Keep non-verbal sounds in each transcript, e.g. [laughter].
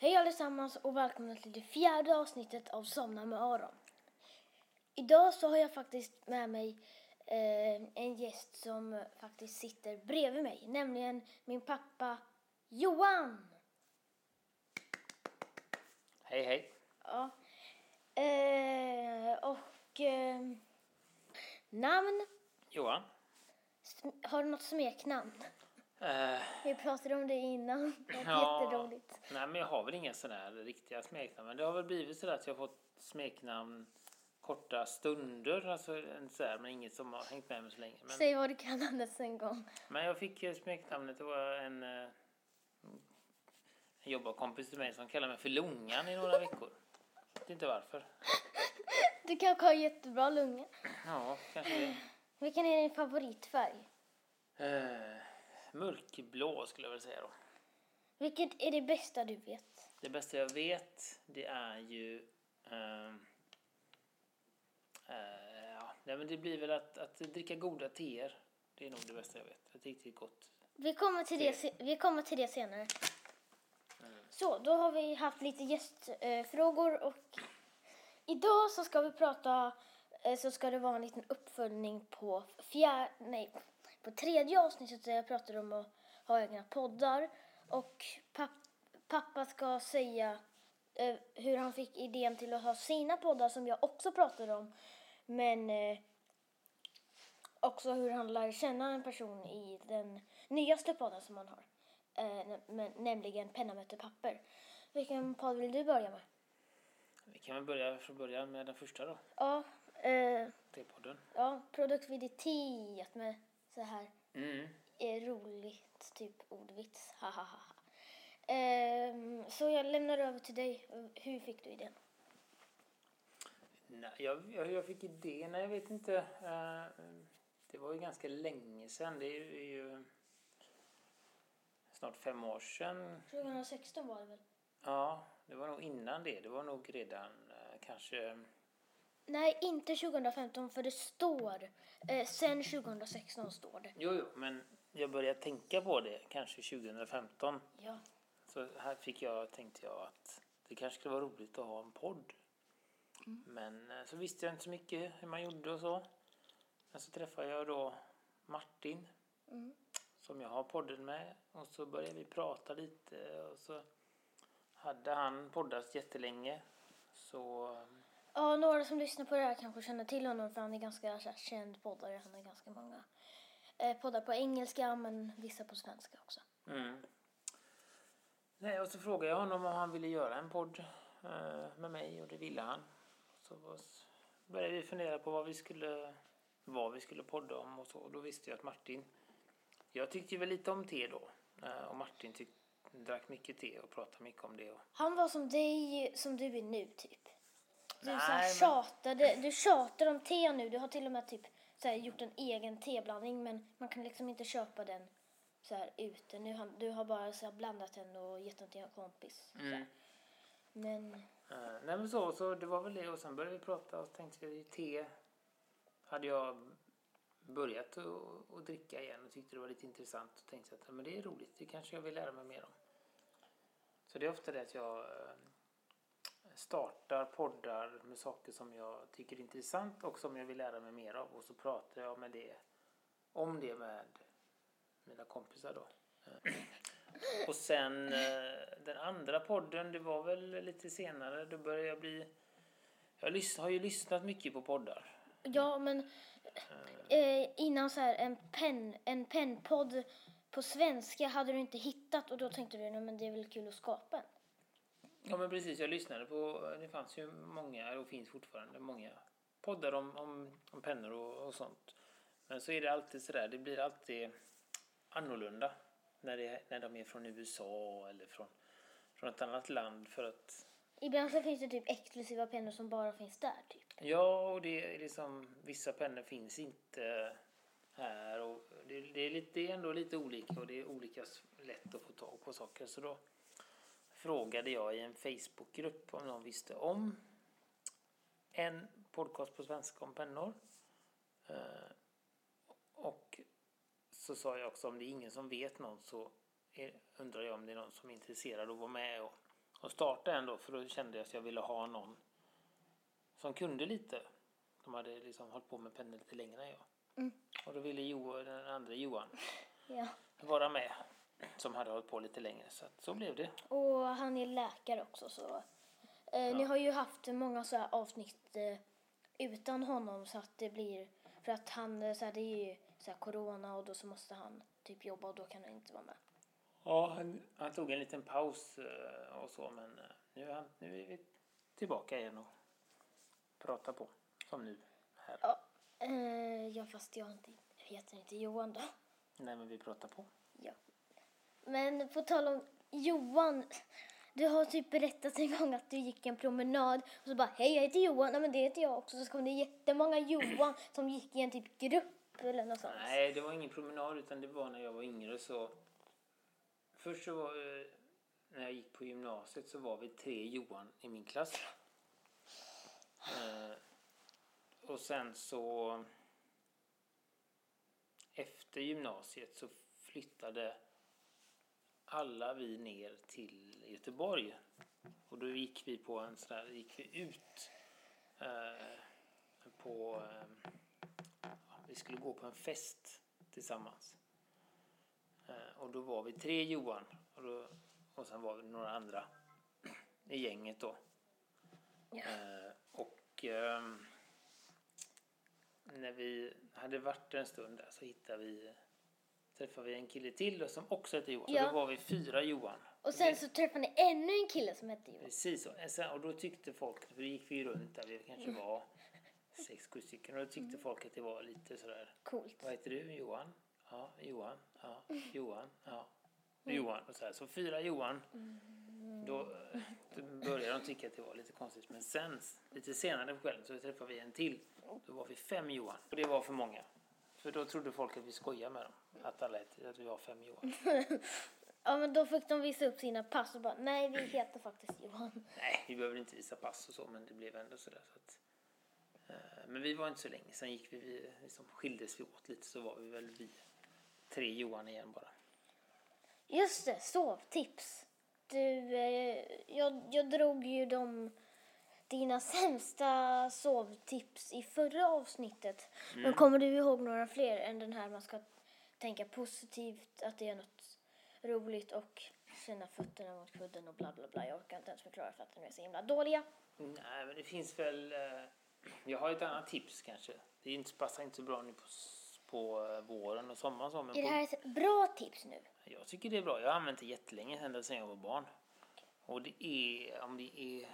Hej allesammans och välkomna till det fjärde avsnittet av Somna med Aron. Idag så har jag faktiskt med mig eh, en gäst som faktiskt sitter bredvid mig, nämligen min pappa Johan. Hej hej. Ja. Eh, och eh, namn? Johan. Har du något smeknamn? Eh, Vi pratade om det innan. [laughs] Det var Ja. jätteroligt. nej men jag har väl inga sådana här riktiga smeknamn. Men det har väl blivit så att jag har fått smeknamn korta stunder. Alltså en så här, men inget som har hängt med mig så länge. Men, Säg vad du kallades en gång. men jag fick eh, smeknamnet. Det var en, eh, en jobbarkompis till mig som kallade mig för Lungan i några veckor. Jag vet inte varför. [laughs] Du kanske har jättebra lunga. Ja, kanske det. Vilken är din favoritfärg? Eh, mörkblå skulle jag väl säga då. Vilket är det bästa du vet? Det bästa jag vet det är ju... ehm, eh, ja, nej, men det blir väl att, att dricka goda teer. Det är nog det bästa jag vet. Ett riktigt gott. Vi kommer till det, se- vi kommer till det senare. Så, då har vi haft lite gästfrågor och idag så ska vi prata, eh, så ska det vara en liten uppföljning på fjär, nej, på tredje avsnittet där jag pratade om att ha egna poddar och papp, pappa ska säga eh, hur han fick idén till att ha sina poddar som jag också pratade om. Men eh, också hur han lär känna en person i den nyaste podden som han har. Eh, men- nämligen Penna möter papper. Vilken podd vill du börja med? Vi kan väl börja från början med den första då. Ja, eh, T-podden. ja produktivitet med så här Mm. roligt, typ ordvits. Ha, ha, ha. Ehm, så jag lämnar över till dig. Hur fick du idén? Nej, jag, jag, jag fick idén, jag vet inte. Eh, det var ju ganska länge sedan. Det är ju, snart fem år sedan 2016 var det väl? Ja, det var nog innan det. Det var nog redan eh, kanske... Nej, inte 2015 för det står, eh, sen 2016 står det. Jo, jo, men jag började tänka på det kanske 2015. Ja. Så här fick jag, tänkte jag att det kanske skulle vara roligt att ha en podd. Men eh, så visste jag inte så mycket hur man gjorde och så. Men så träffade jag då Martin Mm. som jag har podden med. Och så började vi prata lite och så hade han poddat jättelänge. Så Ja, några som lyssnar på det här kanske känner till honom för han är ganska så här, känd poddare. Han har ganska många eh, poddar på engelska men vissa på svenska också. Mm. Nej, och så frågade jag honom om han ville göra en podd eh, med mig och det ville han. Så började vi fundera på vad vi skulle, vad vi skulle podda om och så. Och då visste jag att Martin, jag tyckte väl lite om te då. Eh, och Martin tyck, drack mycket te och pratade mycket om det. Och, Han var som dig, som du är nu typ. Du, så här, Nej, men- tjatade, du tjatar om te nu. Du har till och med typ så här, gjort en egen teblandning men man kan liksom inte köpa den så här ute. Nu har, du har bara så här, blandat den och gett den till en kompis. Här. Men nej men så, så det var väl det. Och sen började vi prata och så tänkte jag te hade jag börjat att, att dricka igen och tyckte det var lite intressant och tänkte att men det är roligt, det kanske jag vill lära mig mer om. Så det är ofta det att jag eh, startar poddar med saker som jag tycker är intressant och som jag vill lära mig mer av och så pratar jag med det, om det med mina kompisar då. Eh, Och sen eh, den andra podden, det var väl lite senare, då började jag bli... Jag har ju lyssnat mycket på poddar. ja, men eh, innan så här en pen, en pennpodd på svenska hade du inte hittat och då tänkte du nej men det är väl kul att skapa en. Ja men precis, jag lyssnade på, det fanns ju många och finns fortfarande många poddar om, om, om pennor och, och sånt. Men så är det alltid sådär, det blir alltid annorlunda när, det, när de är från USA eller från, från ett annat land för att Ibland så finns det typ exklusiva pennor som bara finns där typ. Ja, och det är liksom, vissa pennor finns inte här och det, det, är lite, det är ändå lite olika och det är olika lätt att få tag på saker. Så då frågade jag i en Facebookgrupp om någon visste om en podcast på svenska om pennor. Eh, och så sa jag också om det är ingen som vet någon så undrar jag om det är någon som är intresserad att vara med och, starta en då för då kände jag att jag ville ha någon som kunde lite. De hade liksom hållit på med pennor lite längre än jag. Mm. Och då ville jo, den andra Johan Ja. vara med som hade hållit på lite längre. Så att så blev det. Och han är läkare också så. Eh, Ni har ju haft många så här avsnitt eh, utan honom så att det blir för att han eh, så här, det är ju så här corona och då så måste han typ jobba och då kan han inte vara med. Ja, han, han tog en liten paus eh, och så men eh, nu är, han, nu är vi tillbaka igen och pratar på. Som nu här. Ja, eh, ja fast jag inte, heter inte Johan då. Nej men vi pratar på. Ja. Men på tal om Johan. Du har typ berättat en gång att du gick en promenad och så bara hej jag heter Johan, nej men det heter jag också. Så kom det jättemånga Johan som gick i en typ grupp eller något sånt. Nej, det var ingen promenad utan det var när jag var yngre så... Först så var, eh, när jag gick på gymnasiet så var vi tre Johan i min klass. Eh, och sen så... Efter gymnasiet så flyttade alla vi ner till Göteborg. Och då gick vi på en sån där, gick vi ut eh, på... Eh, vi skulle gå på en fest tillsammans. Eh, och då var vi tre Johan och, då, och sen var vi några andra i gänget då. Eh, och ehm, när vi hade varit en stund där så hittade vi träffade vi en kille till då som också hette Johan. Så Ja. då var vi fyra Johan. Och sen så träffade ni ännu en kille som hette Johan. Precis så. Eh, sen- Och då tyckte folk, för då gick vi ju runt där, vi kanske var sex, sju stycken. Och då tyckte folk att det var lite sådär Coolt. Vad heter du? Johan? Ja, Johan. Ja, [laughs] Johan. Ja, Johan. Och så, här. så fyra Johan. Då, eh, då började de tycka att det var lite konstigt. Men sen, lite senare på kvällen, så träffade vi en till. Då var vi fem Johan. Och det var för många. För då trodde folk att vi skojade med dem. Att alla hette, att vi var fem Johan. [laughs] Ja men då fick de visa upp sina pass och bara nej vi heter faktiskt Johan. Nej, vi behöver inte visa pass och så, men det blev ändå sådär. Så att, eh, men vi var inte så länge. Sen gick vi, vi liksom skildes vi åt lite, så var vi väl vi tre Johan igen bara. Just det, sovtips. Du, eh, jag, jag drog ju de, dina sämsta sovtips i förra avsnittet. Men kommer du ihåg några fler än den här man ska tänka positivt, att det är något roligt och känna fötterna mot kudden och bla bla bla. Jag orkar inte ens förklara för att de är så himla dåliga. Nej, men det finns väl... Eh, jag har ett annat tips kanske. Det inte, passar inte så bra nu på, på eh, våren och sommaren. Så, men Är det på, här ett bra tips nu? Jag tycker det är bra. Jag har använt det jättelänge, ända sedan jag var barn. Och det är... Om det är...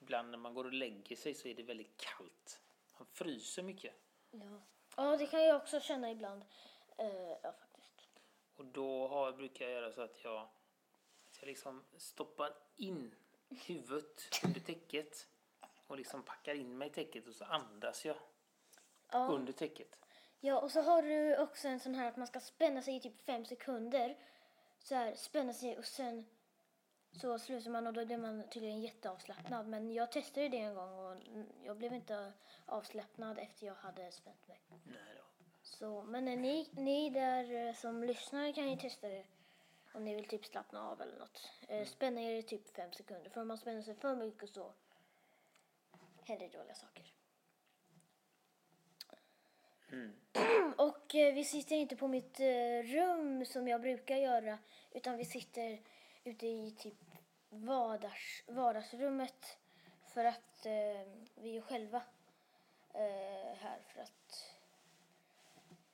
Ibland när man går och lägger sig så är det väldigt kallt. Man fryser mycket. Ja. Ja, det kan jag också känna ibland. Eh, ja, faktiskt. Och då har, brukar jag göra så att jag, att jag liksom stoppar in huvudet under täcket och liksom packar in mig i täcket och så andas jag Ja. under täcket. Ja, och så har du också en sån här att man ska spänna sig i typ fem sekunder. Så här, spänna sig och sen så slutar man och då blir man tydligen jätteavslappnad. Men jag testade det en gång och mm, jag blev inte avslappnad efter jag hade spänt mig. Nej då. Så, men ni, ni där eh, som lyssnar kan ju testa det om ni vill typ slappna av eller något. Eh, spänna er i typ fem sekunder. För om man spänner sig för mycket så händer dåliga saker. Mm. [clears throat] Och eh, vi sitter inte på mitt eh, rum som jag brukar göra utan vi sitter ute i typ vardags, vardagsrummet för att eh, vi är själva eh, här för att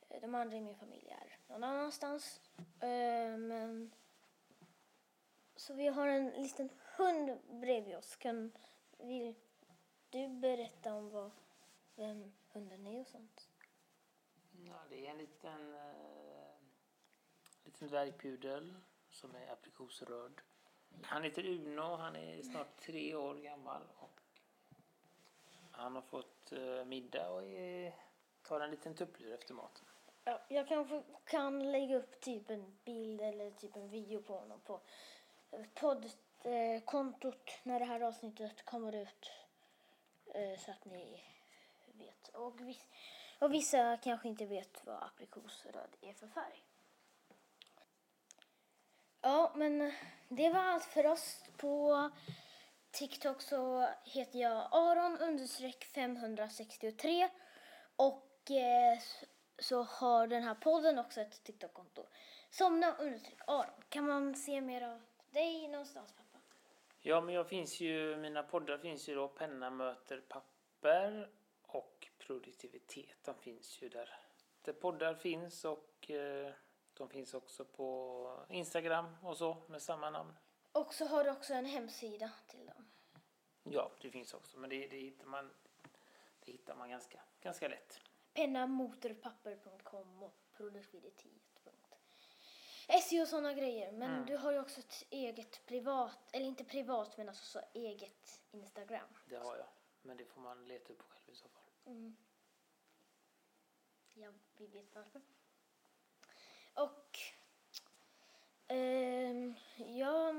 eh, de andra i min familj är någon annanstans. Eh, men så vi har en liten hund bredvid oss. Kan vill du berätta om vad, vem hunden är och sånt? Ja, det är en liten, eh, liten dvärgpudel som är aprikosröd. Han heter Uno, han är snart tre år gammal och han har fått eh, middag och är, tar en liten tupplur efter maten. Ja, jag kanske kan lägga upp typ en bild eller typ en video på honom på eh, poddkontot eh, när det här avsnittet kommer ut. Så att ni vet. Och, viss, och vissa kanske inte vet vad aprikosröd är för färg. Ja, men det var allt för oss. På TikTok så heter jag Aron understreck 563 och eh, så har den här podden också ett TikTok-konto. Somna understreck Aron. Kan man se mer av dig någonstans pappa? Ja, men jag finns ju, mina poddar finns ju då Penna möter papper och Produktivitet. De finns ju där, där poddar finns och eh, de finns också på Instagram och så med samma namn. Och så har du också en hemsida till dem. Ja, det finns också, men det, det, hittar, man, det hittar man ganska, ganska lätt. pennamotorpapper.com och produktivitet.se och sådana grejer. Men Mm. du har ju också ett eget privat, eller inte privat men alltså så eget Instagram. Det har jag, men det får man leta upp själv i så fall. Mm. Ja, vi vet varför. Och ehm, ja,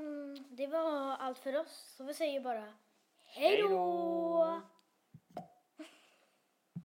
det var allt för oss. Så vi säger bara hej då!